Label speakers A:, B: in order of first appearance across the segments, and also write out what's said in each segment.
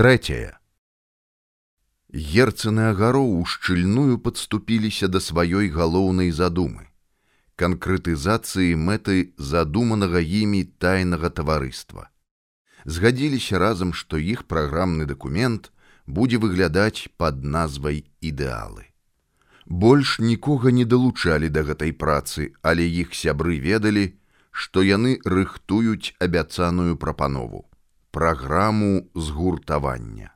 A: третье. Герцаны агароў ушчыльную падступіліся да сваёй галоўнай задумы канкрэтызацыі мэты задуманага імі тайнага таварыства. Згадзіліся разам што іх праграмны дакумент будзе выглядаць пад назвай ідэалы больш нікога не далучалі да гэтай працы але іх сябры ведалі што яны рыхтуюць абяцаную прапанову праграму згуртавання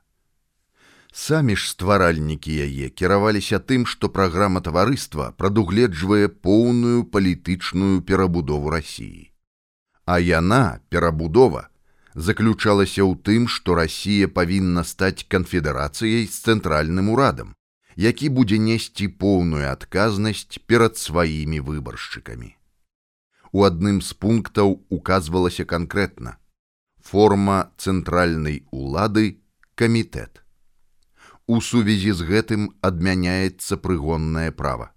A: Самі ж стваральнікі яе кіраваліся тым, што праграма таварыства прадугледжвае поўную палітычную перабудову рассіі. А яна, перабудова, заключалася ў тым, што Расія павінна стаць канфедэрацыяй з цэнтральным урадам, які будзе несці поўную адказнасць перад сваімі выбаршчыкамі. У адным з пунктаў указвалася канкрэтна: форма цэнтральнай улады камітэт. У сувязі з гэтым адмяняецца прыгоннае права.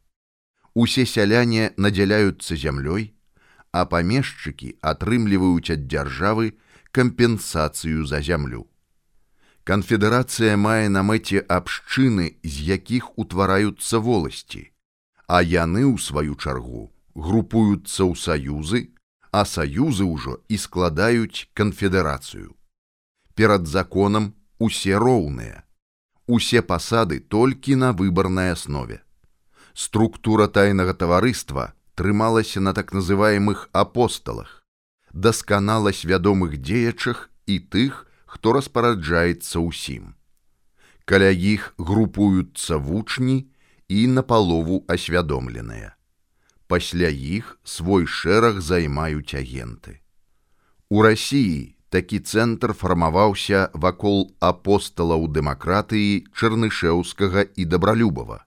A: Усе сяляне надзяляюцца зямлёй, а памешчыкі атрымліваюць ад дзяржавы кампенсацыю за зямлю. Канфедэрацыя мае на мэце абшчыны, з якіх утвараюцца воласці, а яны ў сваю чаргу групуюцца ў саюзы, а саюзы ўжо і складаюць канфедэрацыю. Перад законам усе роўныя усе пасады толькі на выбарнай аснове. Структура тайнага таварыства трымалася на так называемых апосталах, дасканала свядомых дзеячах і тых, хто распараджаецца ўсім. Каля іх групуюцца вучні і напалову асвядомленыя. Пасля іх свой шэраг займаюць агенты. У рассіі такі цэнтр фармаваўся вакол апосталаў дэмакратыі чарнышеўскага і дабралюбава.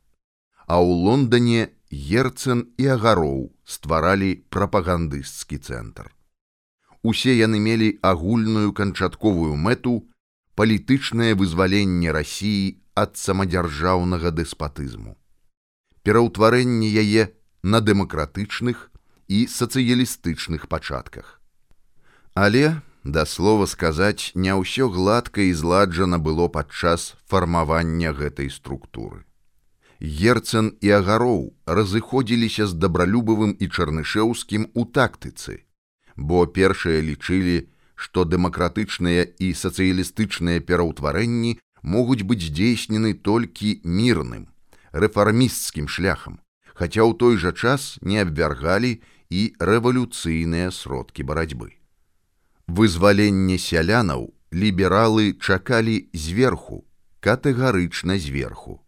A: А ў Лондоне герцэн і агароў стваралі прапагандысцкі цэнтр. Усе яны мелі агульную канчатковую мэту палітычнае вызваленне рассіі ад самадзяржаўнага дэспатызму. Пераўтварэнне яе на дэмакратычных і сацыялістычных пачатках. Але да слова сказаць не ўсё гладка і зладжана было падчас фармавання гэтай структуры герцэн і агароў разыходзіліся з дабралюбавым і чарнышеўскім у тактыцы бо першыя лічылі што дэмакратычныя і сацыялістычныя пераўтварэнні могуць быць здзейснены толькі мірным рэфармісцкім шляхам хаця ў той жа час не абвяргалі і рэвалюцыйныя сродкі барацьбы вызваленне сялянаў лібералы чакалі зверху катэгарычна зверху.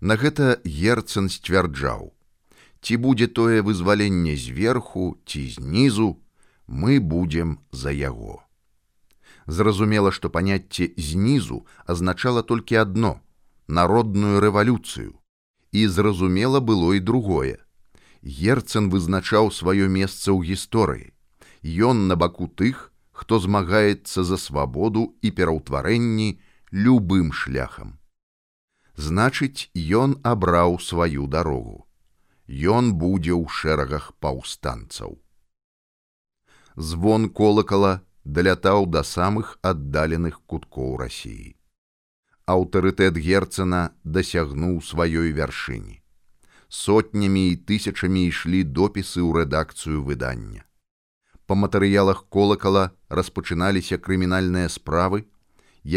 A: На гэта герцэн сцвярджаў. Ці будзе тое вызваленне зверху ці знізу мы будзем за яго зразумела што паняцце знізу азначала толькі адно народную рэвалюцыю і зразумела было і другое герцэн вызначаў сваё месца ў гісторыі ён на баку тых хто змагаецца за свабоду і пераўтварэнні любым шляхам. Значыць, ён абраў сваю дарогу. Ён будзе ў шэрагах паўстанцаў. Звон колакала далятаў да самых аддаленых куткоў рассіі. Аўтарытэт герцана дасягнуў сваёй вяршыні. Сотнямі і тысячамі ішлі допісы ў рэдакцыю выдання па матэрыялах колакала распачыналіся крымінальныя справы,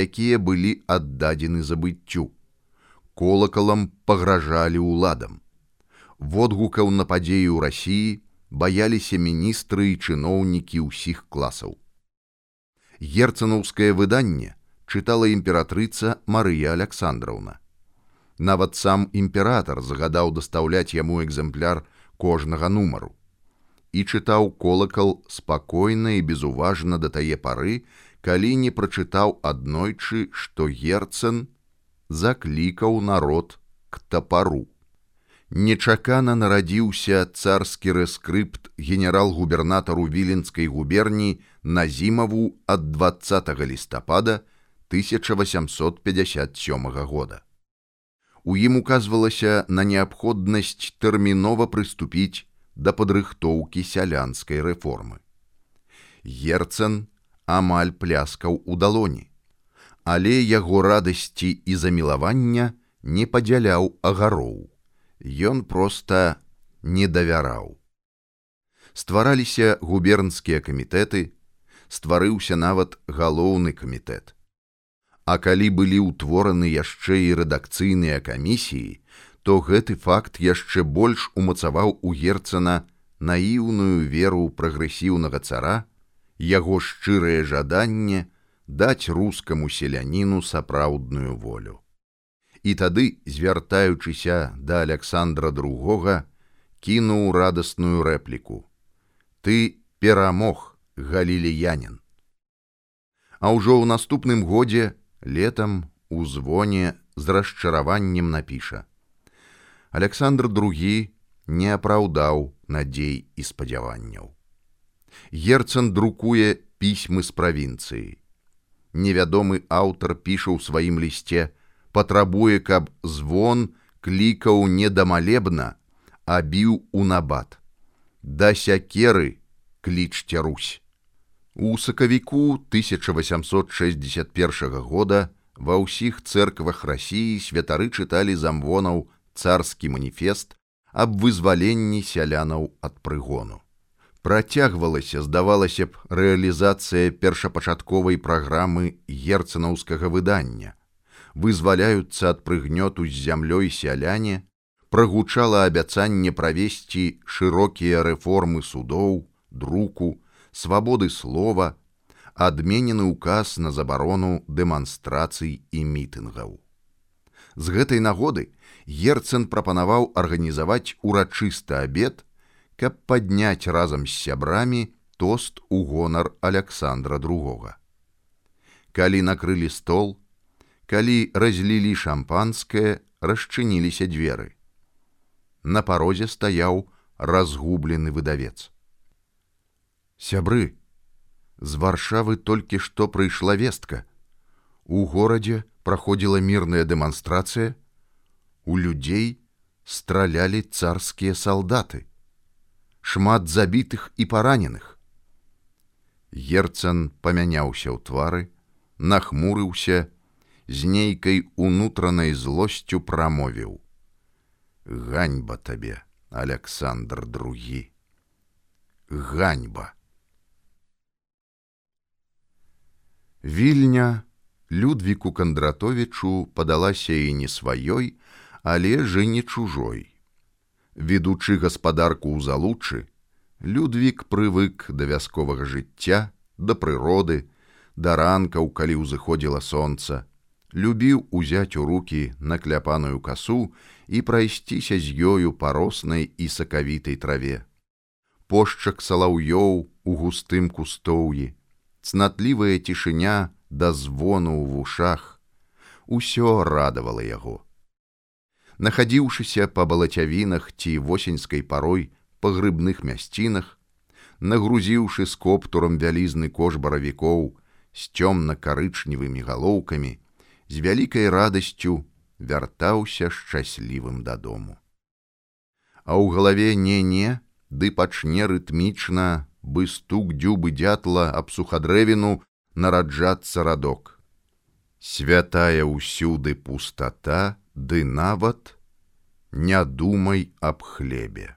A: якія былі аддадзены забыццю. Колакалам пагражалі ўладам. Водгукаў на падзеі ў рассіі баяліся міністры і чыноўнікі ўсіх класаў. Герцанаўскае выданне чытала імператрыца Марыя Александраўна. Нават сам імператар загадаў дастаўляць яму экземпляр кожнага нумару і чытаў колакал спакойна і безуважна да тае пары, калі не прачытаў аднойчы, што герцэн заклікаў народ к тапару. Нечакана нарадзіўся царскі рэскрыпт генерал-губернатару віленскай губерніі на зімаву ад 20 лістапада 1857 года. У ім указвалася на неабходнасць тэрмінова прыступіць да падрыхтоўкі сялянскай рэформы. Герцэн амаль пляскаў у далоні. але яго радасці і замілавання не падзяляў агароў. Ён проста не давяраў. Ствараліся губернскія камітэты, стварыўся нават галоўны камітэт. А калі былі ўтвораны яшчэ і рэдакцыйныя камісіі, то гэты факт яшчэ больш умацаваў у герцана наіўную веру прагрэсіўнага цара, яго шчырае жаданне даць рускаму селяніну сапраўдную волю. І тады, звяртаючыся да Александра II, кінуў радасную рэпліку: « Ты перамог, галіліянин. А ўжо ў наступным годзе летам у звоне з расчараваннем напіша: Александр II не апраўдаў надзей і спадзяванняў. Герцан друкуе пісьмы з правінцыі. Невядомы аўтар піша ў сваім лісце, патрабуе, каб звон клікаў не дамалебна, а біў у набат. Да сякеры клічце Русь. У сакавіку 1861 года ва ўсіх цэрквах рассіі святары чыталі замвонаў царскі маніфест аб вызваленні сялянаў ад прыгону. Працягвалася, здавалася б, рэалізацыя першапачатковай праграмы герцанаўскага выдання. Вызваляюцца ад прыгнёту з зямлёй сяляне, прагучала абяцанне правесці шырокія рэформы судоў, друку, свабоды слова, адменены ўказ на забарону дэманстрацый і мітынгаў. З гэтай нагоды Герцэн прапанаваў арганізаваць урачысты абед, каб падняць разам з сябрамі тост у гонар Александра II. Калі накрылі стол, калі разлілі шампанское, расчыніліся дзверы. На парозе стаяў разгублены выдавец. Сябры, з варшавы толькі што прыйшла вестка. У горадзе праходзіла мірная дэманстрацыя, у людзей стралялі царскія салдаты, шмат забітых і параненых. Герцан памяняўся ў твары, нахмурыўся, з нейкай унутранай злосцю прамовіў: « Ганьба табе, Александр другі. Ганьба. Вільня Людвіку Кандратовічу падалася і не сваёй, але же не чужой. Ведучы гаспадарку ў залучы, Людвік прывык да вясковага жыцця, да прыроды, да ранкаў, калі ўзыходзіла сонца, любіў узяць у руки накляпаную касу і прайсціся з ёю па роснай і сакавітай траве. Пошчак салаўёў у густым кустоўі, цнатлівая цішыня да звону ў вушах. Усё радавала яго. Нахадзіўшыся па балацявінах ці восеньскай парой па грыбных мясцінах нагрузіўшы з коптурам вялізны кош баравікоў з цёмна-карычневымі галоўкамі з вялікай радасцю вяртаўся шчаслівым дадому. А ў галаве не не ды пачне рытмічна бы стук дзюбы дятла аб сухадрэвіну нараджацца радок. Святая ўсюды пустата, ды нават не думай аб хлебе.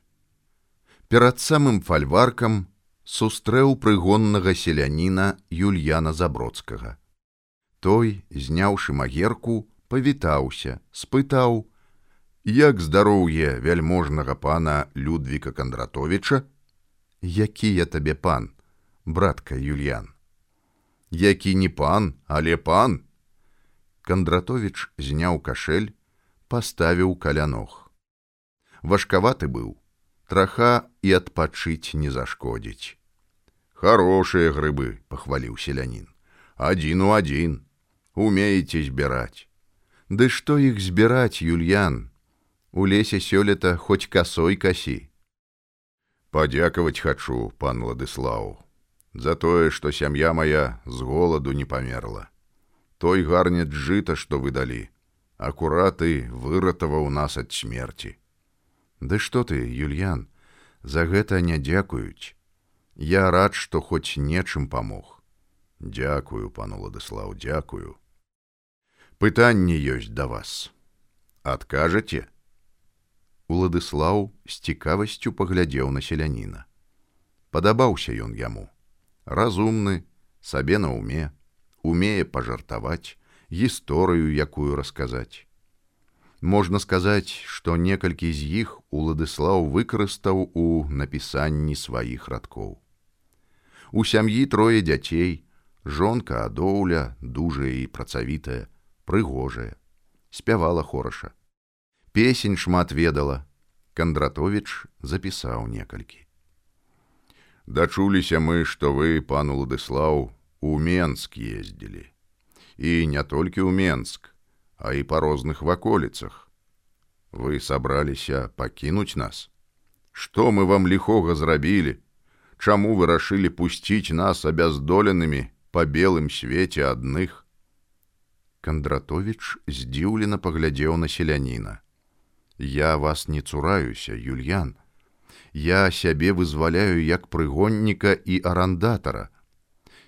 A: Перад самым фальваркам сустрэў прыгоннага селяніна Юльяна Забродскага. Той, зняўшы магерку, павітаўся, спытаў: « Як здароўе вяльможнага пана Людвіка Кандратовича, які я табе пан братка юльян? Які не пан але пан? Кандратович зняў кашель паставіў каля ног. Важкаваты быў траха і адпачыць не зашкодзіць. Хорошие грыбы пахваліў селянін. Адзін у адзін умееце збіраць. Ды што іх збіраць юльян? У лесе сёлета хоць касой касі Падзякаваць хачу, пан Ладыслаў, за тое, што сям'я моя з голаду не памерла. Той гарнет жыта, што вы далі, акураты выратаваў нас ад смерці. Ды што ты, Юльян, за гэта не дзякуюць. Я рад, што хоць нечым памог. Дякую, пану Ладыслаў, дзякую. пытанне ёсць да вас адкажаце
B: уладыслаў з цікавасцю паглядзеў на селяніна. Падабаўся ён яму. Разумны сабе на уме умее пажартаваць гісторыю якую расказаць. Можна сказаць што некалькі з іх уладыслаў выкарыстаў у напісанні сваіх радкоў. У сям'і трое дзяцей жонка адоўля дужая і працавітая прыгожая спявала хораша песень шмат ведала кандратович запісаў некалькі
A: дачуліся мы што вы пан уладыслаў у менск ездзілі і не толькі ў Менск, а і па розных ваколіцах. Вы сабраліся пакінуць нас. Што мы вам ліхога зрабілі, Чаму вы рашылі пусціць нас абяздоленымі па белым свеце адных?
B: Кандратович здзіўлена паглядзеў на селяніна. Я вас не цураюся, Юльян. Я сябе вызваляю як прыгонніка і арандатара,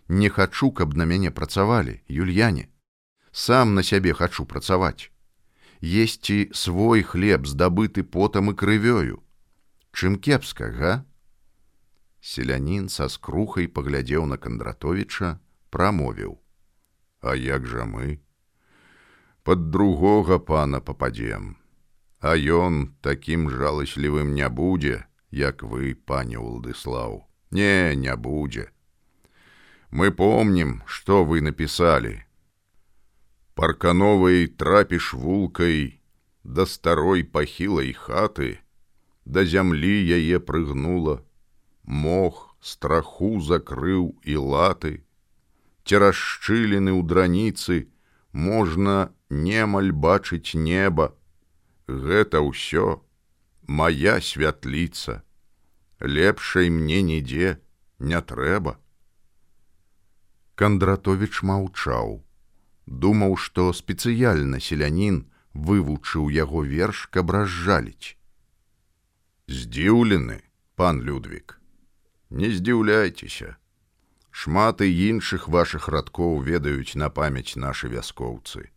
B: не хачу, каб на мяне працавалі, Юльяне. Сам на сябе хачу працаваць. Есці свой хлеб здабыты потам і крывёю. Чым кепска, га? Селянін са скрухай паглядзеў на кандратовіча, прамовіў: «
A: А як жа мы? Пад другога пана пападзем. А ён такім жаласлівым не будзе, як вы, пане Улдыслаў. Не, не будзе. Мы помним, что вы написали. Паркановой трапишь вулкой до старой пахилой хаты, до земли яе прыгнула, мох страху закрыў і латы, цераз шчыліны ў драніцы можна немаль бачыць неба. Гэта ўсё моя святліца, лепшай мне нідзе не трэба.
B: Кандратович маўчаў. Думаў, што спецыяльна селянін вывучыў яго верш, каб разжаліць.
A: Здзіўлены, пан Людвік, не здзіўляйцеся. Шмат і іншых вашых радкоў ведаюць на памяць нашы вяскоўцы.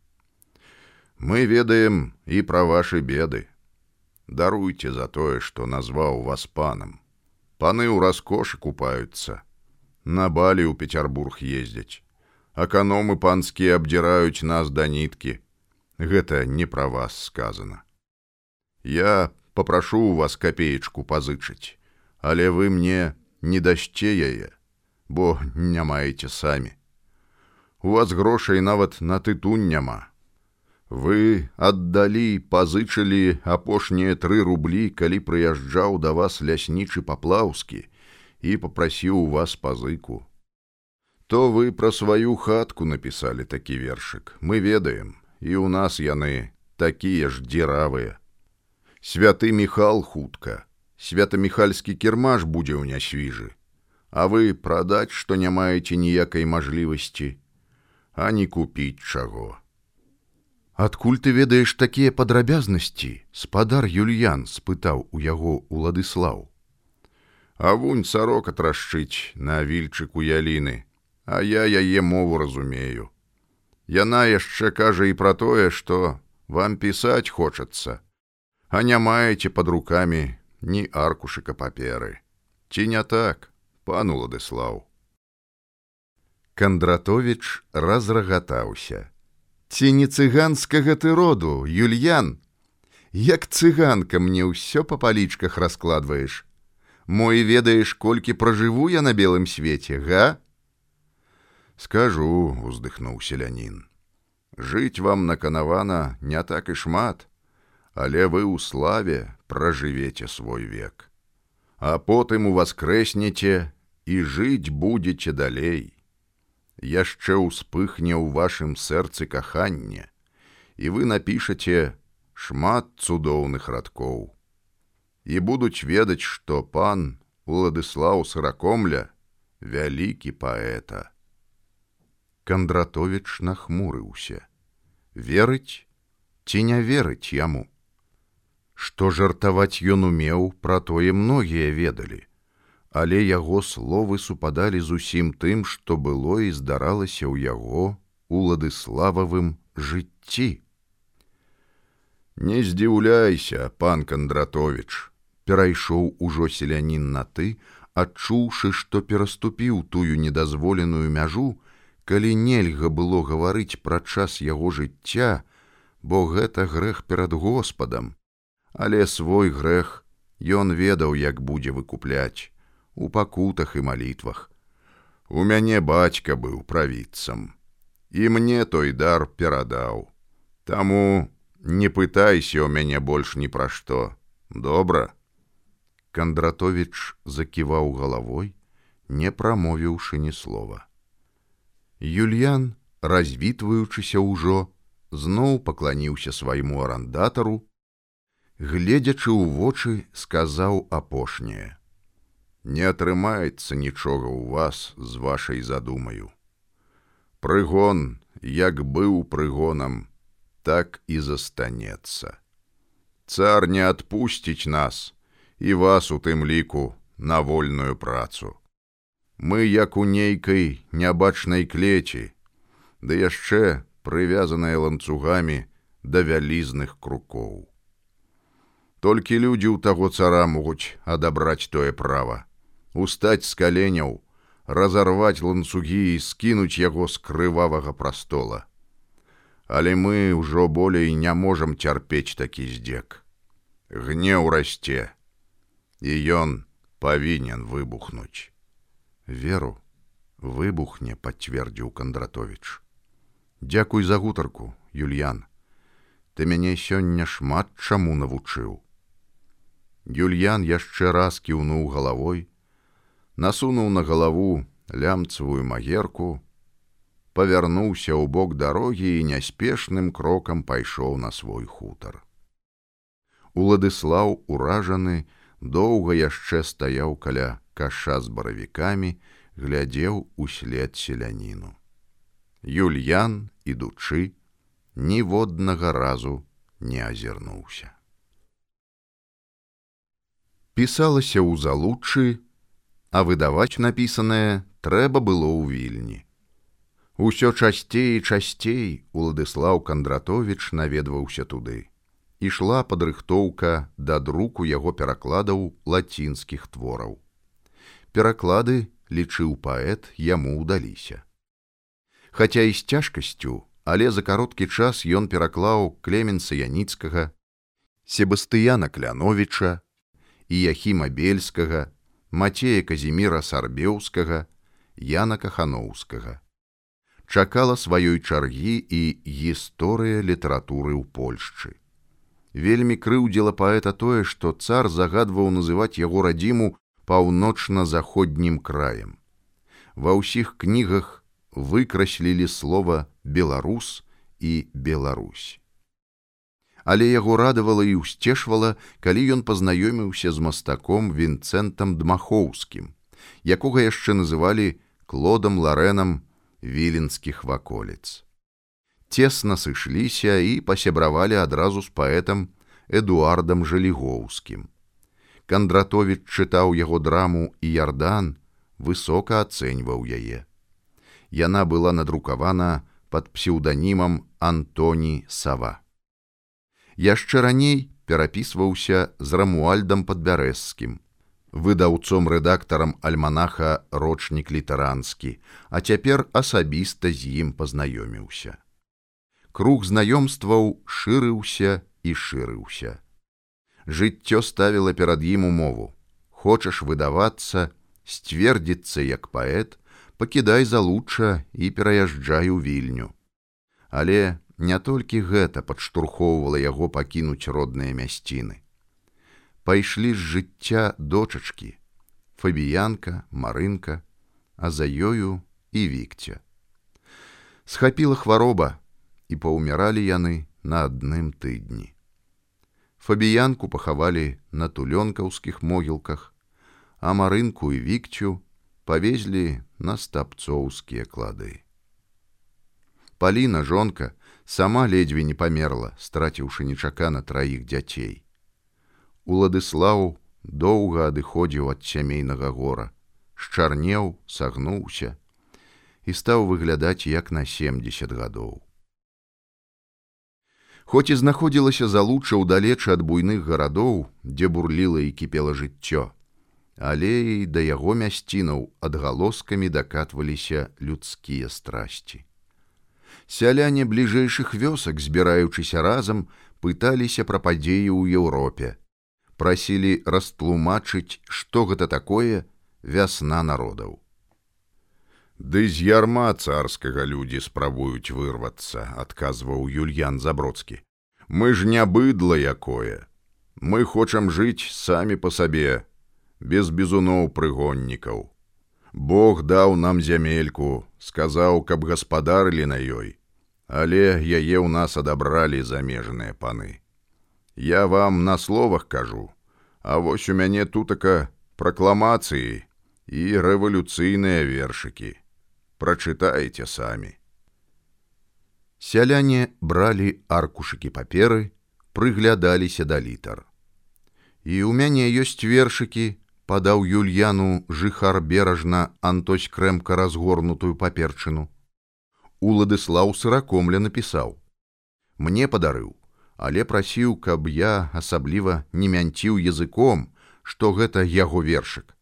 A: Мы ведаем і пра вашы беды. Даруйце за тое, што назваў вас панам. Паны ў раскошы купаюцца, на балі ў Петербург ездзяць. Аканомы панскія абдзіраюць нас да ніткі. Гэта не пра вас сказано. Я попрашу у вас капеечку пазычыць, але вы мне не дасце яе, бо не маеце самі. У вас грошай нават на тытунь няма. Вы аддалі, пазычылі апошнія тры рублі, калі прыязджаў да вас ляснічы паплаўскі, і попрасіў у вас пазыку. То вы пра сваю хатку напісалі такі вершык, мы ведаем, і ў нас яны такія ж дзіравыя. Святы Міхал хутка, святаміхальскі кірмаш будзе ў нясвіжы, А вы прадаць, што не маеце ніякай мажлівасці, а не купіць чаго.
B: Адкуль ты ведаеш такія падрабязнасці, спадар Юльян спытаў у яго уладыслаў.
A: А вунь сарока трашчыць на вільчыку яліны, а я яе мову разумею. Яна яшчэ кажа і пра тое, што вам пісаць хочацца, а не маеце пад рукамі ні аркушыка паперы. Ці не так, пан Уладыслаў.
B: Кандратович разрагатаўся. Ці не цыганскага ты роду, Юльян, Як цыганка мне ўсё па палічках раскладваеш, Мо і ведаеш, колькі пражыву я на белым свеце, га?
A: Скажу, уздыхнуў селянін. Жыць вам наканавана не так і шмат, але вы ў славе пражывеце свой век. А потым у воскрэснеце і жыць будзеце далей. Яшчэ ўспыхне ў вашым сэрцы каханне, і вы напішаце шмат цудоўных радкоў і будуць ведаць, што пан Уладыслаў сыракомля вялікі паэта.
B: Кандратович нахмурыўся. Верыць ці не верыць яму. Што жартаваць ён умеў, пра тое многія ведалі, але яго словы супадалі зусім тым, што было і здаралася ў яго уладыслававым жыцці. Не здзіўляйся, пан Кандратович, перайшоў ужо селянін на ты, адчуўшы, што пераступіў тую недазволеную мяжу, калі нельга было гаварыць пра час яго жыцця, бо гэта грэх перад Господам, але свой грэх ён ведаў, як будзе выкупляць у пакутах і малітвах. У мяне бацька быў правіцам, і мне той дар перадаў. Таму не пытайся ў мяне больш ні пра што. Добра.
A: Кандратович заківаў галавой, не прамовіўшы ні слова. Юльян, развітваючыся ўжо, зноў пакланіўся свайму арандатару, гледзячы ў вочы, сказаў апошняе:
B: Не атрымаецца нічога ў вас з вашай задумаю. Прыгон, як быў прыгонам, так і застанецца. Цар не адпусціць нас і вас у тым ліку на вольную працу. Мы як у нейкай нябачнай клеці, ды яшчэ прывязаныя ланцугамі да вялізных крукоў. Толькі людзі ў таго цара могуць адабраць тое права, устаць з каленяў, разарваць ланцугі і скінуць яго з крывавага прастола. Але мы ўжо болей не можам цярпець такі здзек. Гнеў расце, і ён павінен выбухнуць.
A: Веру выбухне, пацвердзіў Кандратович. Дзякуй за гутарку, Юльян. Ты мяне сёння шмат чаму навучыў. Юльян яшчэ раз кіўнуў галавой, насунуў на галаву лямцавую магерку, павярнуўся ў бок дарогі і няспешным крокам пайшоў на свой хутар. Уладыслаў уражаны доўга яшчэ стаяў каля каша з баравікамі, глядзеў услед селяніну. Юльян, ідучы, ніводнага разу не азірнуўся пісалася ў залучы, а выдаваць напісанае трэба было ў вільні. Усё часцей і часцей Уладыслаў Кандратович наведваўся туды. Ішла падрыхтоўка да друку яго перакладаў лацінскіх твораў. Пераклады, лічыў паэт, яму ўдаліся. Хаця і з цяжкасцю, але за кароткі час ён пераклаў клеменса яніцкага, Себастыяна Кляновича, Іяхіма бельскага, Мацея Казіміра Сарбеўскага, Яна Кахановскага. Чакала сваёй чаргі і гісторыя літаратуры ў Польшчы. Вельмі крыўдзіла паэта тое, што цар загадваў называць яго радзіму паўночна-заходнім краем. Ва ўсіх кнігах выкраслілі слова беларус і Беларусь але яго радавала і ўсцешвала, калі ён пазнаёміўся з мастаком вінцэнтам дмахоўскім, якога яшчэ называлі клодам ларэнам віленскіх ваколіц. Цесна сышліся і пасябравалі адразу з паэтам Эдуардам Жалігоўскім. Кандратович чытаў яго драму і ярдан высока ацэньваў яе. Яна была надрукавана пад псеўданімам Антоні Сава яшчэ раней перапісваўся з рамуальдам падбярэзскім выдаўцом рэдактарам альманаха рочнік літаранскі а цяпер асабіста з ім пазнаёміўся. Круг знаёмстваў шырыўся і шырыўся. Жыццё ставіла перад ім умову. Хочаш выдавацца сцвердзіцца як паэт пакідай залучша і пераязджай у вільню. Але не толькі гэта падштурхоўвала яго пакінуць родныя мясціны. Пайшлі з жыцця дочачкі, фабіянка, марынка, а за ёю і вікця. Схапіла хвароба і паўміралі яны на адным тыдні. Фабіянку пахавалі на тулёнкаўскіх могілках, а марынку і вікцю павезлі на стапцоўскія клады. Паліна жонка, сама ледзьве не памерла, страціўшы нечакана траіх дзяцей. Уладыслаў доўга адыходзіў ад сямейнага гора, шчарнеў, сагнуўся і стаў выглядаць як на 70 гадоў. Хоць і знаходзілася залуча ўдалечы ад буйных гарадоў, дзе бурліла і кіпела жыццё, але і да яго мясцінаў адгалоскамі дакатваліся людскія страсці. Сяляне бліжэйшых вёсак, збіраючыся разам, пыталіся пра падзеі ў Еўропе, прасілі растлумачыць, што гэта такое вясна народаў.
B: Ды з ярма царскага людзі спрабуюць вырвацца, адказваў Юльян Забродскі. Мы ж не быдла якое. Мы хочам жыць самі па сабе, без бізуноў прыгоннікаў. Бог даў нам зямельку, сказаў, каб гаспадарылі на ёй, але яе ў нас адабралі замежныя паны. Я вам на словах кажу, а вось у мяне тутака пракламацыі і рэвалюцыйныя вершыкі прачытаеце самі.
A: Сяляне бралі аркушыкі паперы, прыглядаліся да літар. І ў мяне ёсць вершыкі, падаў Юльяну жыхар беражна Антось крэмка разгорнутую паперчыну. Уладыслаў сыракомля напісаў: « Мне падарыў, але прасіў, каб я асабліва не мянціў языком, што гэта яго вершык.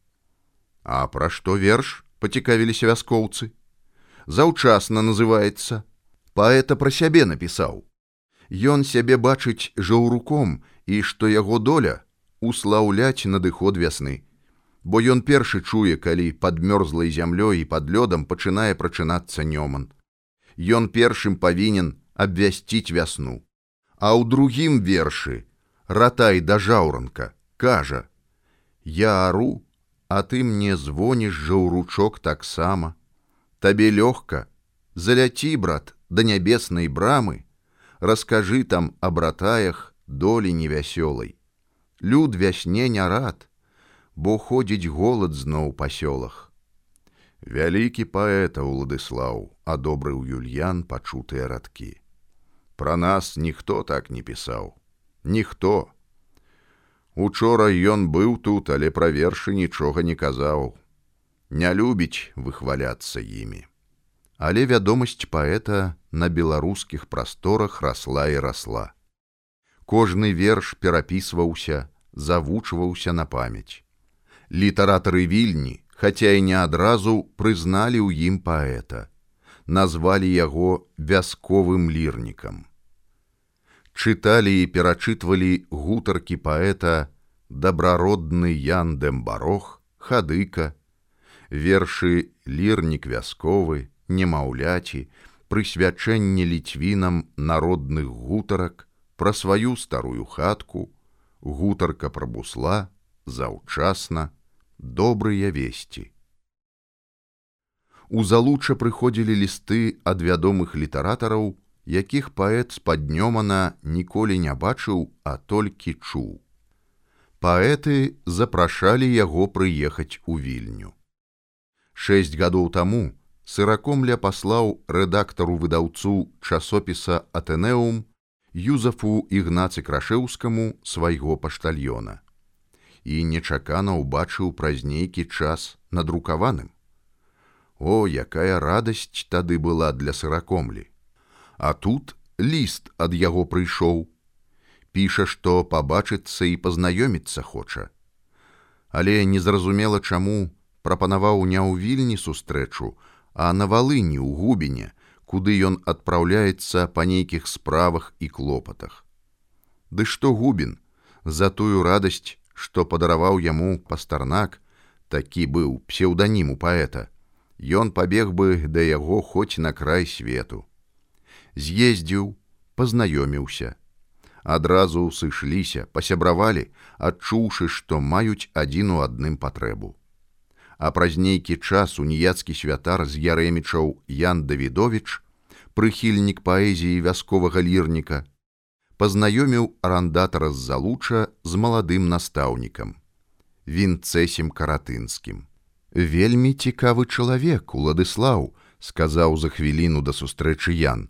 A: А пра што верш пацікавіліся вяскоўцы. Заўчасна называется паэта пра сябе напісаў Ён сябе бачыць жаўруком і што яго доля услаўляць надыход вясны бо ён першы чуе калі под мёрзлай зямлёй і под лёдам пачынае прачынацца нёман Ён першым павінен абвясціць вясну а ў другім вершы ратай да жаўранка кажа я ару а ты мне звоніш жаўручок таксама Табе лёгка, заляці, брат, да нябеснай брамы, Раскажы там аб ратаях долі невясёлай. Люд вясне не рад, бо ходзіць голад зноў па сёлах.
B: Вялікі паэта Уладыслаў адобрыў Юльян пачутыя радкі. Пра нас ніхто так не пісаў. Ніхто. Учора ён быў тут, але пра вершы нічога не казаў не любіць выхваляцца імі. Але вядомасць паэта на беларускіх прасторах расла і расла. Кожны верш перапісваўся, завучваўся на памяць. Літаратары вільні, хаця і не адразу прызналі ў ім паэта, назвалі яго вясковым лірнікам. Чыталі і перачытвалі гутаркі паэта дабрародны Ян Дэмбарох, хадыка, вершы лірнік вясковы, немаўляці, прысвячэнне ліцвінам народных гутарак, пра сваю старую хатку, гутарка пра бусла, заўчасна, добрыя весці. У залуча прыходзілі лісты ад вядомых літаратараў, якіх паэт спаднёмана ніколі не бачыў, а толькі чуў. Паэты запрашалі яго прыехаць у вільню. Шэсць гадоў таму сыракомля паслаў рэдактару выдаўцу часопіса Атэнеум Юзафу ігнацы крашеўскаму свайго паштальёна і нечакана ўбачыў праз нейкі час надрукаваным. О, якая радасць тады была для сыракомлі. А тут ліст ад яго прыйшоў. Піша, што пабачыцца і пазнаёміцца хоча. Але незразумела чаму прапанаваў не ў вільні сустрэчу, а на валыні ў губіне, куды ён адпраўляецца па нейкіх справах і клопатах. Ды што губін за тую радасць, што падараваў яму пастарнак, такі быў псеўданіму паэта. Ён пабег бы да яго хоць на край свету. З'ездзіў, пазнаёміўся. Адразу сышліся, пасябравалі, адчуўшы, што маюць адзін у адным патрэбу а праз нейкі час уніяцкі святар з ярэмічаў Ян Давідович, прыхільнік паэзіі вясковага лірніка, пазнаёміў арандатара з залуча з маладым настаўнікам, вінцэсем каратынскім. Вельмі цікавы чалавек, Уладыслаў, сказаў за хвіліну да сустрэчы Ян.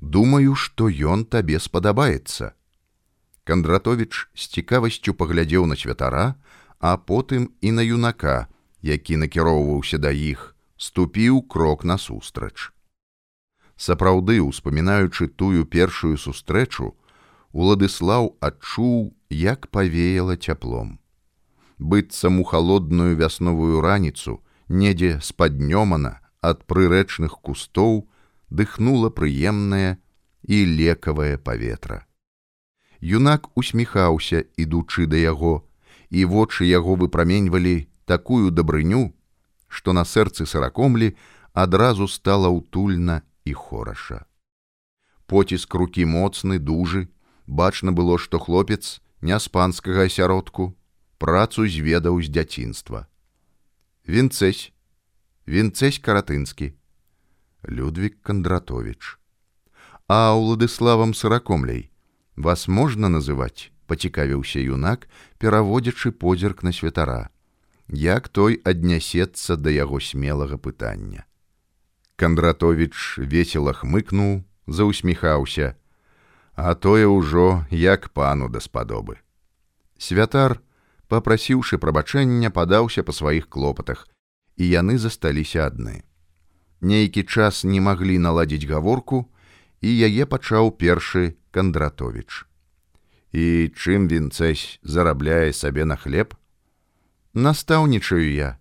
B: Думаю, што ён табе спадабаецца. Кандратович з цікавасцю паглядзеў на святара, а потым і на юнака, які накіроўваўся да іх, ступіў крок насустрач. Сапраўды, успамінаючы тую першую сустрэчу,
A: Уладыслаў адчуў, як павеяла цяплом. Быццам у халодную вясновую раніцу, недзе спаднёмана ад прырэчных кустоў дыхнула прыемнае і лекавае паветра. Юнак усміхаўся, ідучы да яго, і вочы яго выпраменьвалі такую дабрыню, што на сэрцы сыракомлі адразу стала ўтульна і хораша. Поціск рукі моцны, дужы, бачна было, што хлопец не з панскага асяродку, працу зведаў з дзяцінства. Вінцэсь, Вінцэсь каратынскі, Людвік Кандратович. А Уладыславам сыракомляй, вас можна называць, пацікавіўся юнак, пераводзячы позірк на святара, як той аднясецца да яго смелага пытання. Кандратович весела хмыкнуў, заўсміхаўся, а тое ўжо як пану даспадобы. Святар, попрасіўшы прабачэння, падаўся па сваіх клопатах, і яны засталіся адны. Нейкі час не маглі наладзіць гаворку, і яе пачаў першы кандратович. І чым вінцэсь зарабляе сабе на хлеб? Настаўнічаю я,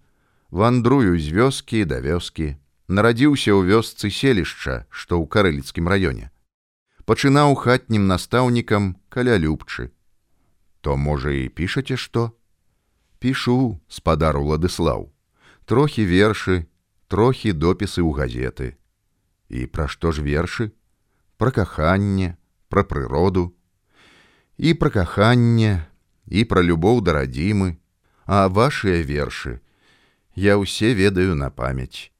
A: вандрую з вёскі да вёскі, нарадзіўся ў вёсцы селішча, што ў карэліцкім раёне пачынаў хатнім настаўнікам каля любчы. То можа і пішаце што? Пішу, спадар Уладыслаў, трохі вершы, трохі допісы ў газеты. І пра што ж вершы? Пра каханне, пра прыроду, і пра каханне, і пра любоў да радзімы, а вашыя вершы я ўсе ведаю на памяць.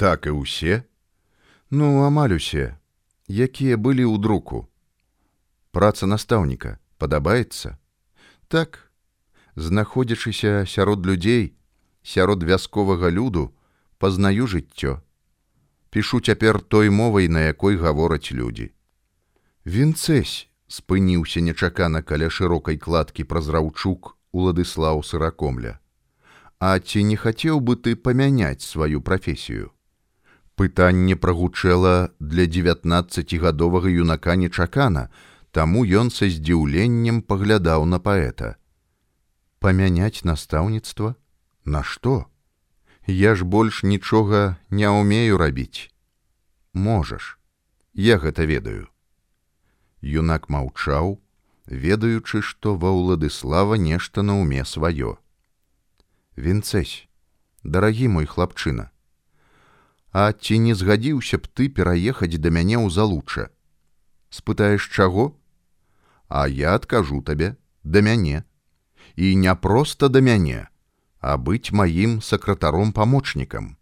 A: Так і ўсе? Ну, амаль усе, якія былі ў друку. Праца настаўніка падабаецца. Так, знаходзячыся сярод людзей, сярод вясковага люду, пазнаю жыццё. Пішу цяпер той мовай, на якой гавораць людзі. Вінцэсь спыніўся нечакана каля шырокай кладкі праз раўчук Уладыслаў сыракомля. А ці не хацеў бы ты памяняць сваю прафесію? Пытанне прагучэла для девятнаццацігадовага юнака нечакана, таму ён са здзіўленнем паглядаў на паэта. Памяняць настаўніцтва, Нашто? Я ж больш нічога не ўмею рабіць. Можаш, я гэта ведаю. Юнак маўчаў, ведаючы, што ва ўладыслава нешта на ўме сваё. Вінцэсь, дарагі мой хлапчына, А ці не згадзіўся б ты пераехаць да мяне ў залуча. Спытаеш чаго? А я адкажу табе да мяне. І не проста да мяне, а быць маім сакратаром памочнікам.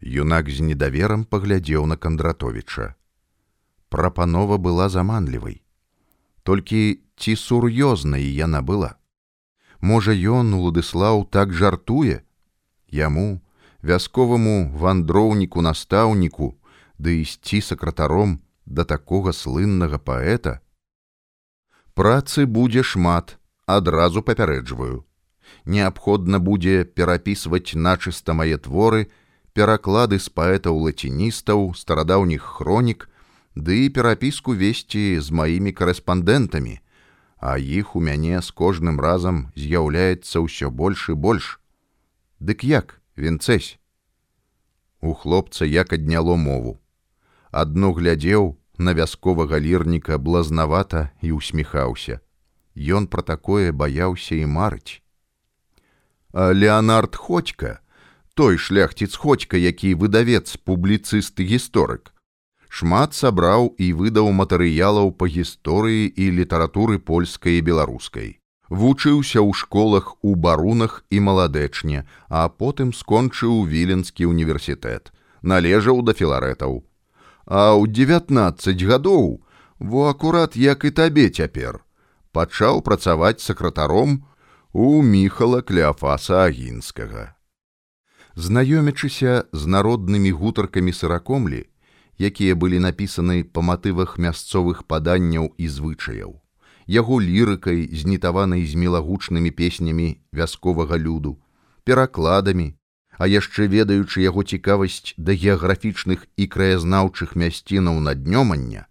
A: Юнак з недаверам паглядзеў на кандратовича. Прапанова была заманлівай. Толькі ці сур'ёзнай яна была. Можа ён уладыслаў так жартуе, яму, вясковаму вандроўніку настаўніку ды ісці сакратаром да такога слыннага паэта? Працы будзе шмат адразу папярэджваю. Неабходна будзе перапісваць начыста мае творы пераклады з паэтаў лаціністаў старадаўніх хронік ды перапіску весці з маімі корэспандэнтамі а іх у мяне з кожным разам з'яўляецца ўсё больш і больш. Дык як вінцэсь. У хлопца як адняло мову. Адно глядзеў на вясковага лірніка блазнавата і усміхаўся. Ён пра такое баяўся і марыць. А Леонард Ходька, той шляхціц Ходька, які выдавец публіцыст гісторык, шмат сабраў і выдаў матэрыялаў па гісторыі і літаратуры польскай і беларускай вучыўся ў школах у барунах і маладэчне, а потым скончыў віленскі універсітэт, належаў да філарэтаў. А ў 19 гадоў, во акурат як і табе цяпер, пачаў працаваць сакратаром у міхала кляфаса агінскага. Знаёмячыся з народнымі гутаркамі сыракомлі, якія былі напісаны па матывах мясцовых паданняў і звычаяў яго лірыкай, знітаванай з мілагучнымі песнямі вясковага люду, перакладамі, а яшчэ ведаючы яго цікавасць да геаграфічных і краязнаўчых мясцінаў наднёмання,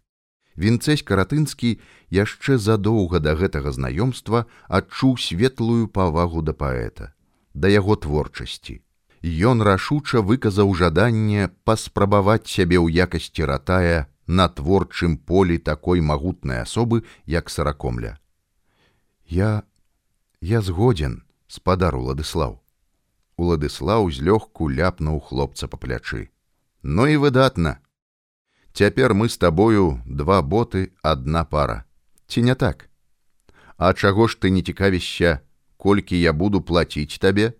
A: Вінцэсь каратынскі яшчэ задоўга да гэтага знаёмства адчуў светлую павагу да паэта, да яго творчасці. Ён рашуча выказаў жаданне паспрабаваць сябе ў якасці ратая на творчым полі такой магутнай асобы, як саракомля. Я я згодзен, спадар уладыслаў. Уладыслаў злёгку ляпнуў хлопца па плячы. Ну і выдатна, Цяпер мы з табою два боты адна пара. Ці не так? А чаго ж ты не цікавішся, колькі я буду плаціць табе?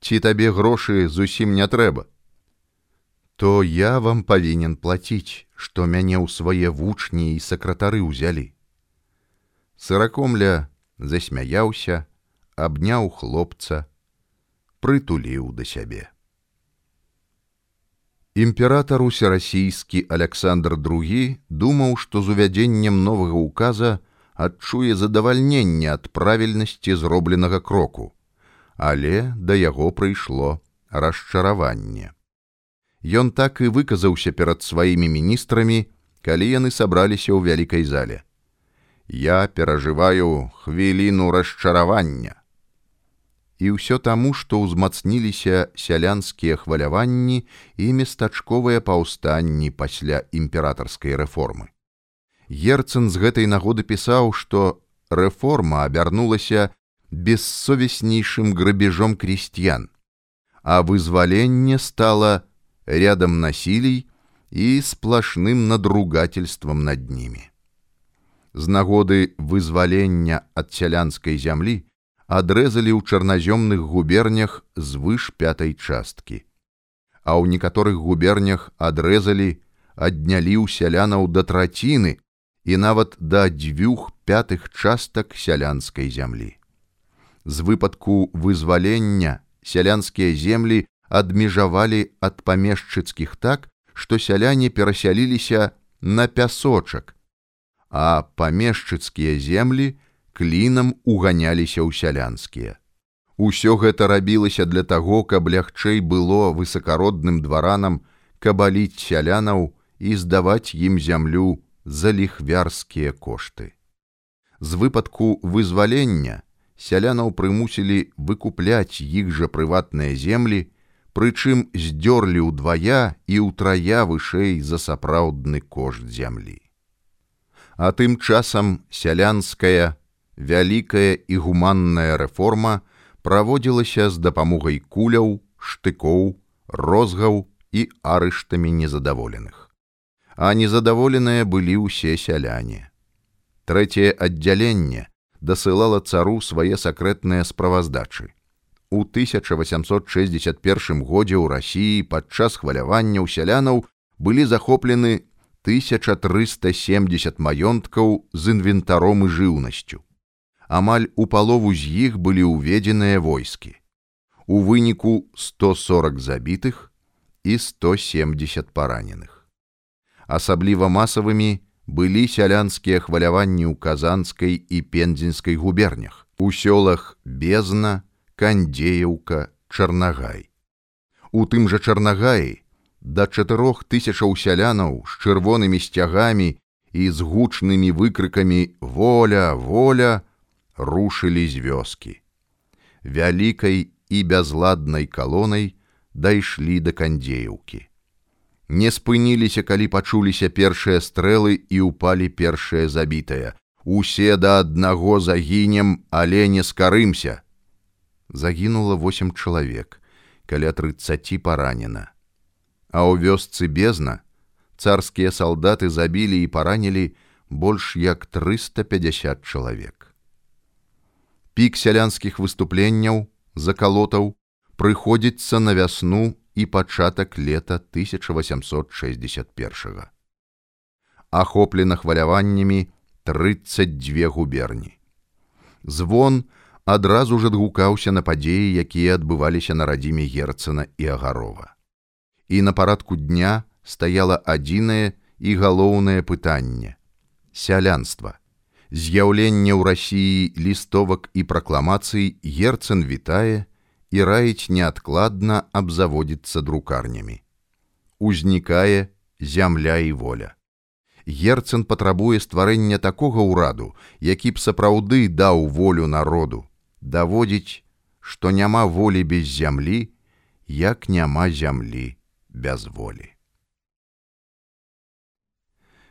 A: Ці табе грошы зусім не трэба? То я вам павінен плаціць, што мяне ў свае вучні і сакратары ўзялі. Сыракомля засмяяўся, абняў хлопца, прытуліў да сябе. Імператар усерасійскі Александр II думаў, што з увядзеннем новага указа адчуе задавальненне ад правільнасці зробленага кроку, але да яго прыйшло расчараванне. Ён так і выказаўся перад сваімі міністрамі, калі яны сабраліся ў вялікай зале. Я перажываю хвіліну расчаравання і ўсё таму, што ўзмацніліся сялянскія хваляванні і местачковыя паўстанні пасля імператарскай рэформы. Герцн з гэтай нагоды пісаў, што рэформа абярнулася бессовеснейшым грабежом крестьян, а вызваленне стала рядам насілій і сплашным надругательствам над німі. З нагоды вызвалення ад сялянскай зямлі адрэзалі ў чарназёмных губернях звыш пятай часткі. А ў некаторых губернях адрэзалі, аднялі ў сялянаў да траціны і нават да дзвюх пятых частак сялянскай зямлі. З выпадку вызвалення сялянскія землі адмежавалі ад памешчыцкіх так, што сяляне перасяліліся на пясочак, а памешчыцкія землі, клінам уганяліся ў сялянскія. Усё гэта рабілася для таго, каб лягчэй было высакародным дваранам кабаліць сялянаў і здаваць ім зямлю за ліхвярскія кошты. З выпадку вызвалення сялянаў прымусілі выкупляць іх жа прыватныя землі, прычым здзёрлі ўдвая і ўтрая вышэй за сапраўдны кошт зямлі. А тым часам сялянская вялікая і гуманная рэформа праводзілася з дапамогай куляў, штыкоў, розгаў і арыштамі незадаволеных. А незадаволеныя былі ўсе сяляне. Трэцяе аддзяленне дасылала цару свае сакрэтныя справаздачы. У 1861 годзе ў рассіі падчас хвалявання ў сялянаў былі захоплены 1370 маёнткаў з інвентаром і жыўнасцю амаль у палову з іх былі ўведзеныя войскі. У выніку 140 забітых і 170 параненых. Асабліва масавымі былі сялянскія хваляванні ў казанскай і пензенскай губернях, у сёлах бездна, кандзеяўка, чарнагай. У тым жа чарнагаі да чатырох тысячаў сялянаў з чырвонымі сцягамі і з гучнымі выкрыкамі воля, воля, рушылі з вёскі. Вялікай і бязладнай калонай дайшлі да кандзеўкі. Не спыніліся, калі пачуліся першыя стрэлы і ўпалі першыя забітыя. Усе да аднаго загінем, але не скарымся. Загінула восем чалавек, каля трыццаці паранена. А ў вёсцы бездна царскія салдаты забілі і паранілі больш як 350 чалавек пік сялянскіх выступленняў закалотаў прыходзіцца на вясну і пачатак лета 1861 ахоплена хваляваннямі 32 губерні. Звон адразу ж адгукаўся на падзеі якія адбываліся на радзіме герцана і агарова і на парадку дня стаяла адзінае і галоўнае пытанне сялянства з'яўленне ў рассіі лістовак і пракламацый герцн вітае і раіць неадкладна абзаводзіцца друкарнямі. Узнікае зямля і воля. Герцн патрабуе стварэння такога ўраду, які б сапраўды даў волю народу, даводзіць, што няма волі без зямлі, як няма зямлі без волі.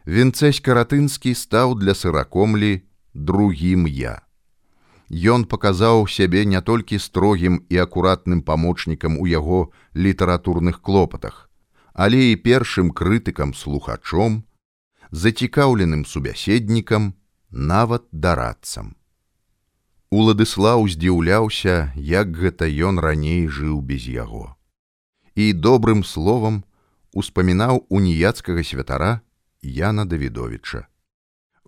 A: Вінцэсь каратынскі стаў для сыракомлі другім я. Ён паказаў сябе не толькі строгім і акуратным памочнікам у яго літаратурных клопатах, але і першым крытыкам слухачом, зацікаўленым субяседнікам, нават дарадцам. Уладыслаў здзіўляўся, як гэта ён раней жыў без яго. І добрым словам успамінаў уніяцкага святара Яна Давідовича.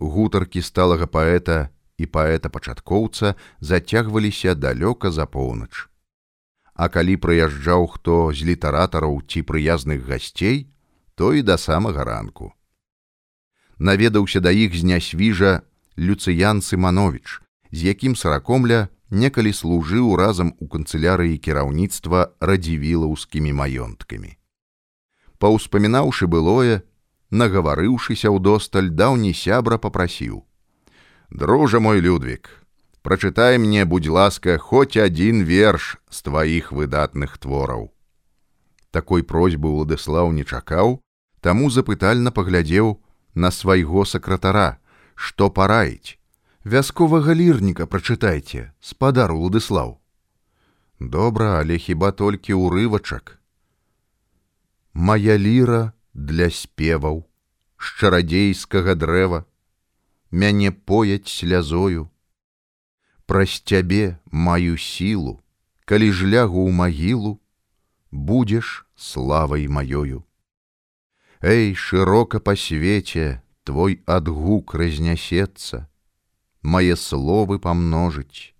A: Гутаркі сталага паэта і паэта-пачаткоўца зацягваліся далёка за поўнач. А калі прыязджаў хто з літаратараў ці прыязных гасцей, то і да самага ранку. Наведаўся да іх з нясвіжа Люцыян Сыманович, з якім саракомля некалі служыў разам у канцылярыі кіраўніцтва радзівілаўскімі маёнткамі. Паўспамінаўшы былое, нагаварыўшыся ў досталь даўні сябра попрасіў: Дружа мой Людвік, прачытай мне, будь ласка, хоць адзін верш з тваіх выдатных твораў. Такой просьбы Уладыслаў не чакаў, таму запытальна паглядзеў на свайго сакратара, што параіць. Вясковага лірніка прачытайце, спадар Уладыслаў. Добра, але хіба толькі ўрывачак. Мая ліра для спеваў, шчарадзейскага дрэва, мяне пояць слязою. Праз цябе маю сілу, калі ж лягу ў магілу, будзеш славай маёю. Эй, шырока па свеце твой адгук разнясецца, Мае словы памножыць.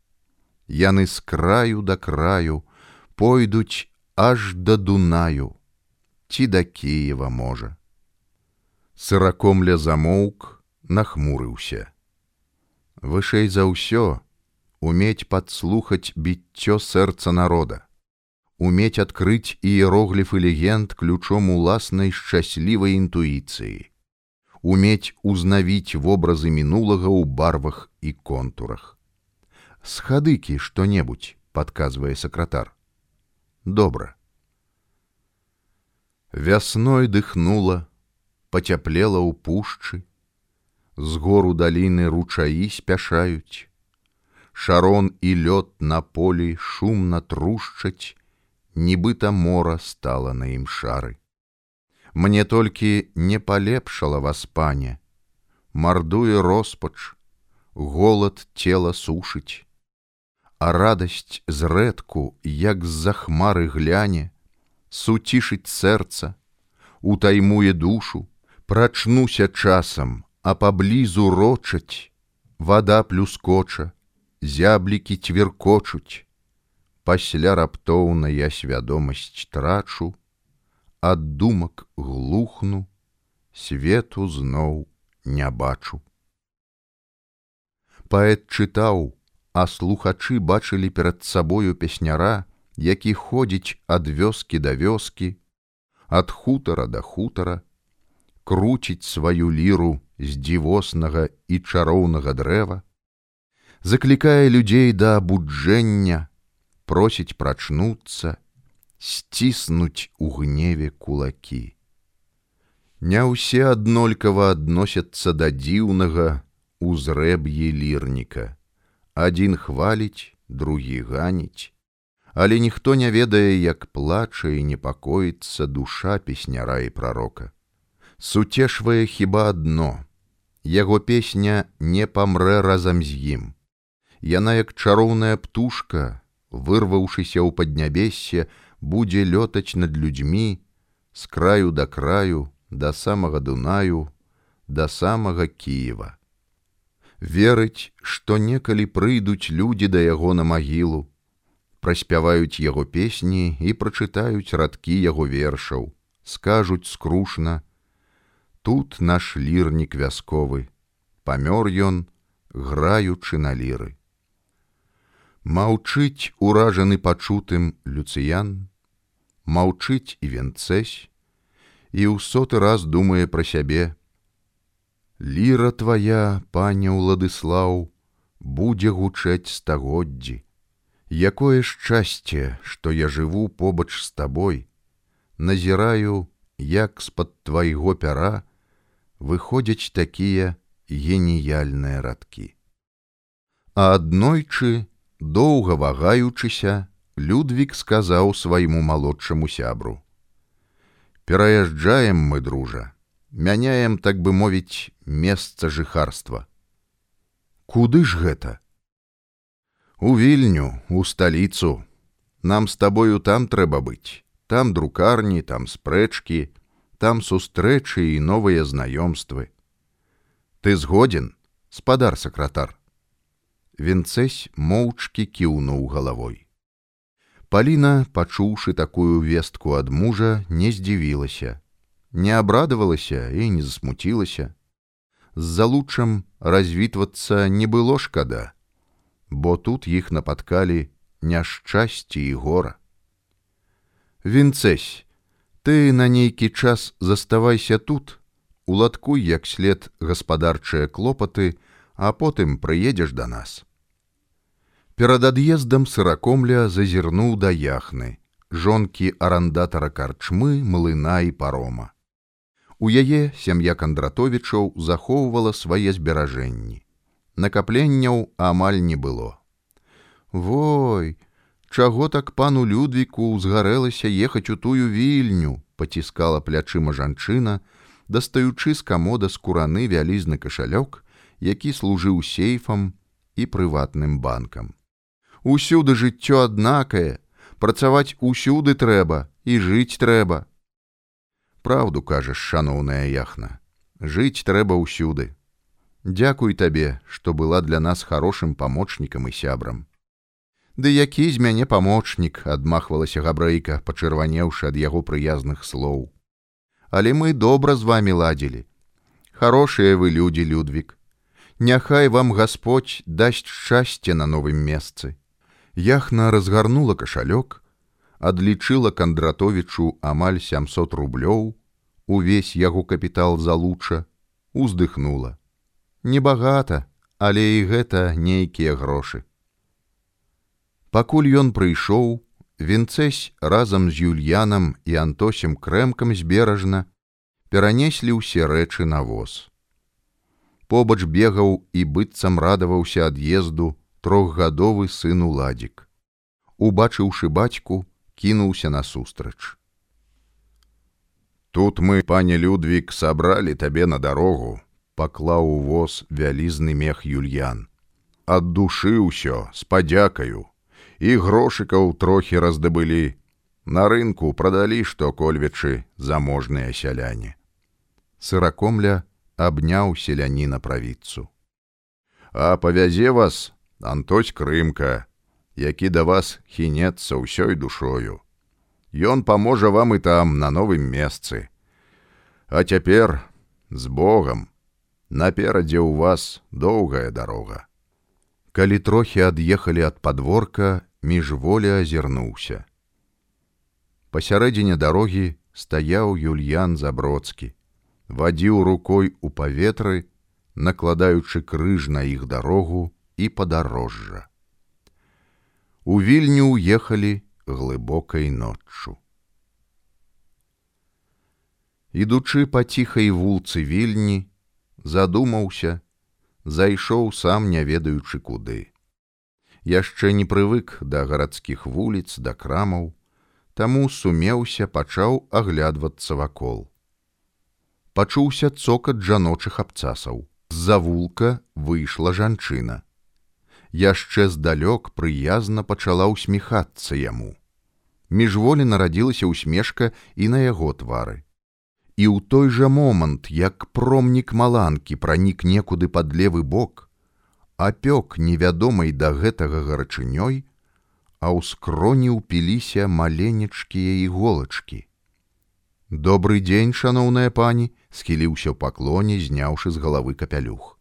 A: Яны з краю да краю пойдуць аж да Дунаю, ці да Кіева можа. Сыракомля замоўк, нахмурыўся. Вышэй за ўсё умець падслухаць біццё сэрца народа, умець адкрыць іерогліфы легенд ключом уласнай шчаслівай інтуіцыі, умець узнавіць вобразы мінулага ў барвах і контурах. Схадыкі што-небудзь падказвае сакратар. Добра. Вясной дыхнула, пацяплела ў пушчы, з гору даліны ручаі спяшаюць. Шарон і лёд на полі шумна трушчаць, нібыта мора стала на ім шары. Мне толькі не палепшала вас пане, мардуе роспач, голад цела сушыць, А радасць зрэдку, як з-за хмары гляне, суцішыць сэрца, утаймуе душу, прачнуся часам, а паблізу рочаць, вода плюскоча, зяблікі цверкочуць. Пасля раптоўна я свядомасць трачу, ад думак глухну, свету зноў не бачу. Паэт чытаў, а слухачы бачылі перад сабою песняра, які ходзіць ад вёскі да вёскі, ад хутара да хутара, круціць сваю ліру з дзівоснага і чароўнага дрэва, заклікае людзей да абуджэння, просіць прачнуцца, сціснуць у гневе кулакі. Не ўсе аднолькава адносяцца да дзіўнага узрэб'і лірніка. Адзін хваліць, другі ганіць, але ніхто не ведае, як плача і непакоіцца душа песняра і прарока. Суцешвае хіба адно, Яго песня не памрэ разам з ім. Яна як чароўная птушка, вырваўшыся ў паднябессе, будзе лётаць над людзьмі з краю да краю, да самага Дунаю, да самага Киева. Верыць, што некалі прыйдуць людзі да яго на магілу, праспяваюць яго песні і прачытаюць радкі яго вершаў, скажуць скрушна, тут наш лірнік вясковы, памёр ён, граючы на ліры. Маўчыць уражаны пачутым люцыян, маўчыць і венцэсь, і ў соты раз думае пра сябе,
B: Ліра твая, паня Уладыслаў, будзе гучаць стагоддзі. Якое шчасце, што я жыву побач з табой, назіраю, як з-пад твайго пяра выходзяць такія геніяльныя радкі. А аднойчы, доўга вагаючыся, Людвік сказаў свайму малодшаму сябру: « Пераязджаем мы, дружа, мяняем, так бы мовіць, месца жыхарства. Куды ж гэта? У вільню, у сталіцу, нам з табою там трэба быць, там друкарні, там спрэчкі, там сустрэчы і новыя знаёмствы. Ты згоден, спадар сакратар. Вінцэсь моўчкі кіўнуў галавой. Паліна, пачуўшы такую вестку ад мужа, не здзівілася, не абрадавалася і не засмуцілася. З залучам развітвацца не было шкада бо тут іх напаткалі няшчасці і гора. Вінцэсь, ты на нейкі час заставайся тут, уладкуй як след гаспадарчыя клопаты, а потым прыедзеш да нас. Перад ад'ездам сыракомля зазірнуў да яхны, жонкі арандатара карчмы, млына і парома. У яе сям'я кандратовічаў захоўвала свае зберажэнні накапленняў амаль не было. Вой, чаго так пану людвіку узгарэлася ехаць у тую вільню, паціскала плячыма жанчына, дастаючы з камода скураны вялізны кашалёк, які служыў сейфам і прыватным банкам. Усюды жыццё аднакае, працаваць усюды трэба і жыць трэба. Праўду кажаш, шаноўная яхна, жыць трэба ўсюды. Дякуй табе, што была для нас хорошым памочнікам і сябрам. Ды які з мяне памочнік, адмахвалася габрэйка, пачырванеўшы ад яго прыязных слоў. Але мы добра з вами ладзілі. Хорошыя вы людзі, Людвік. Няхай вам Господь дасць шчасце на новым месцы. Яхна разгарнула кашалёк, адлічыла кандратовічу амаль 700 рублёў, увесь яго капітал залуча, уздыхнула небагата, але і гэта нейкія грошы. Пакуль ён прыйшоў, вінцэсь разам з юльянам і антосем крэмкам зберажна перанеслі ўсе рэчы на воз. Побач бегаў і быццам радаваўся ад'езду трохгадовы сын уладзік. Убачыўшы бацьку, кінуўся насустрач. Тут мы, пане Людвік, сабралі табе на дарогу, паклаў у воз вялізны мех юльян. Ад душы ўсё з падзякаю і грошыкаў трохі раздабылі. На рынку прадалі што кольвічы заможныя сяляне. Сыракомля абняў селяніна правіцу. А павязе вас Антось крымка, які да вас хінецца ўсёй душою. Ён паможа вам і там на новым месцы. А цяпер з Богом наперадзе ў вас доўгая дарога. Калі трохі ад'ехалі ад падворка, міжволя азірнуўся. Пасярэдзіне дарогі стаяў Юльян Забродскі, вадзіў рукой у паветры, накладаючы крыж на іх дарогу і падарожжа. У вільню ўехалі глыбокай ноччу. Ідучы па ціхай вулцы вільні, задумаўся, зайшоў сам не ведаючы куды. Яшчэ не прывык да гарадскіх вуліц да крамаў, таму сумеўся пачаў аглядвацца вакол. Пачуўся цокат жаночых абцасаў. З-за вулка выйшла жанчына. Яшчэ здалёк прыязна пачала ўсміхацца яму. Міжволі нарадзілася ўсмешка і на яго твары і ў той жа момант, як промнік маланкі пранік некуды пад левы бок, апёк невядомай да гэтага гарачынёй, а ў скроні ўпіліся маленечкія іголачкі. Добры дзень, шаноўная пані, схіліўся ў паклоне, зняўшы з галавы капялюх.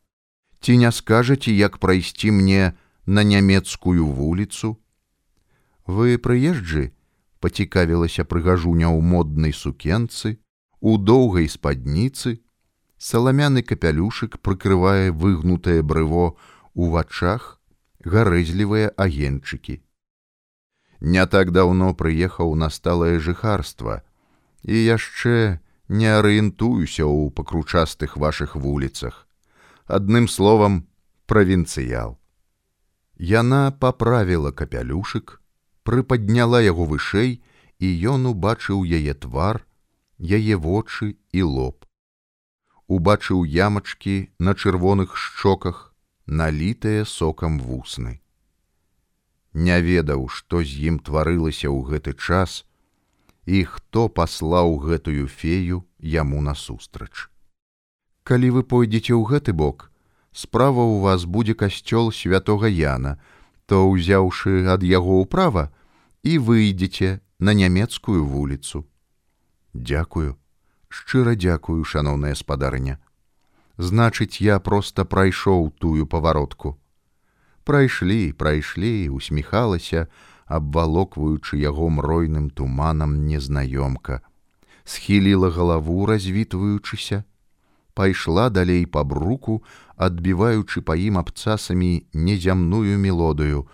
B: Ці не скажаце, як прайсці мне на нямецкую вуліцу? Вы прыезджы, пацікавілася прыгажуня ў моднай сукенцы, у доўгай спадніцы,
A: Саламяны капялюшык прыкрывае выгнутае брыво у вачах гарэзлівыя агенчыкі. Не так даўно прыехаў на сталае жыхарства і яшчэ не арыентуюся ў пакручастых вашых вуліцах. Адным словам, правінцыял. Яна паправіла капялюшык, прыпадняла яго вышэй, і ён убачыў яе твар, яе вочы і лоб. Убачыў ямачкі на чырвоных шчоках, налітыя сокам вусны. Не ведаў, што з ім тварылася ў гэты час, і хто паслаў гэтую фею яму насустрач. Калі вы пойдзеце ў гэты бок, справа ў вас будзе касцёл святого Яна, то ўзяўшы ад яго ўправа і выйдзеце на нямецкую вуліцу. Дякую, шчыра дзякую, шаноўная спадарня. Значыць, я проста прайшоў тую паваротку. Прайшлі, прайшлі, усміхалася, абвалокваючы яго мройным туманам незнаёмка, схіліла галаву, развітваючыся, пайшла далей па бруку, адбіваючы па ім абцасамі незямную мелодыю,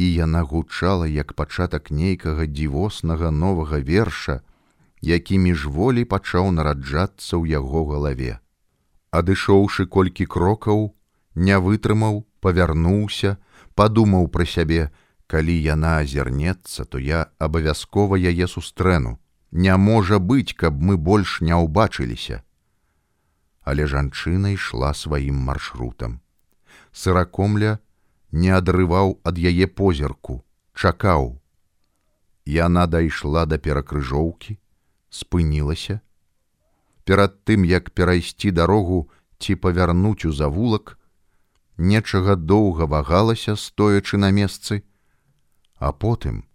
A: і яна гучала як пачатак нейкага дзівоснага новага верша, які міжволі пачаў нараджацца ў яго галаве. Адышоўшы колькі крокаў, не вытрымаў, павярнуўся, падумаў пра сябе, калі яна азірнецца, то я абавязкова яе сустрэну. Не можа быць, каб мы больш не ўбачыліся але жанчына ішла сваім маршрутам. Сыракомля не адрываў ад яе позірку, чакаў. Яна дайшла да перакрыжоўкі, спынілася. Перад тым, як перайсці дарогу ці павярнуць у завулак, нечага доўга вагалася, стоячы на месцы, а потым,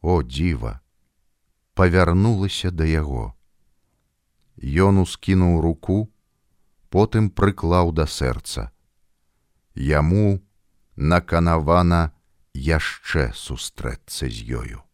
A: о дзіва, павярнулася да яго. Ён ускінуў руку, потым прыклаў да сэрца. Яму наканавана яшчэ сустрэцца з ёю.